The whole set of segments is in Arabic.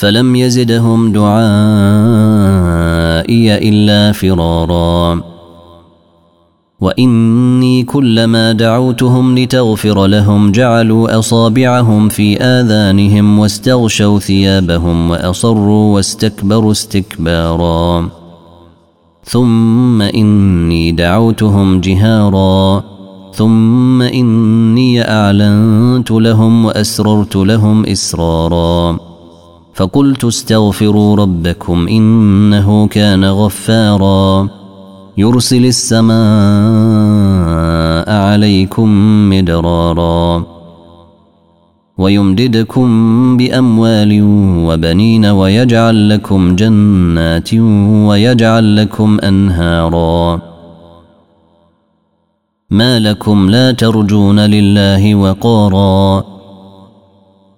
فلم يزدهم دعائي إلا فرارا. وإني كلما دعوتهم لتغفر لهم جعلوا أصابعهم في آذانهم واستغشوا ثيابهم وأصروا واستكبروا استكبارا. ثم إني دعوتهم جهارا. ثم إني أعلنت لهم وأسررت لهم إسرارا. فقلت استغفروا ربكم إنه كان غفارا. يرسل السماء عليكم مدرارا. ويمددكم بأموال وبنين ويجعل لكم جنات ويجعل لكم أنهارا. ما لكم لا ترجون لله وقارا.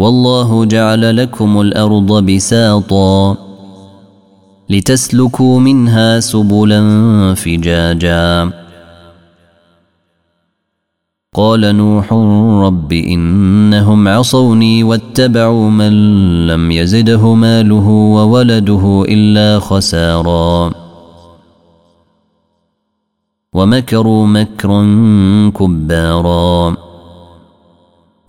والله جعل لكم الأرض بساطا لتسلكوا منها سبلا فجاجا. قال نوح رب إنهم عصوني واتبعوا من لم يزده ماله وولده إلا خسارا. ومكروا مكرا كبارا.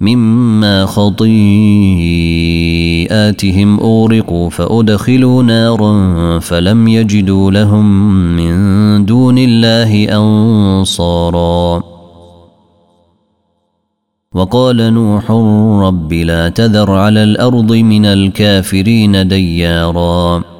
مما خطيئاتهم اغرقوا فأدخلوا نارا فلم يجدوا لهم من دون الله أنصارا. وقال نوح رب لا تذر على الأرض من الكافرين ديارا.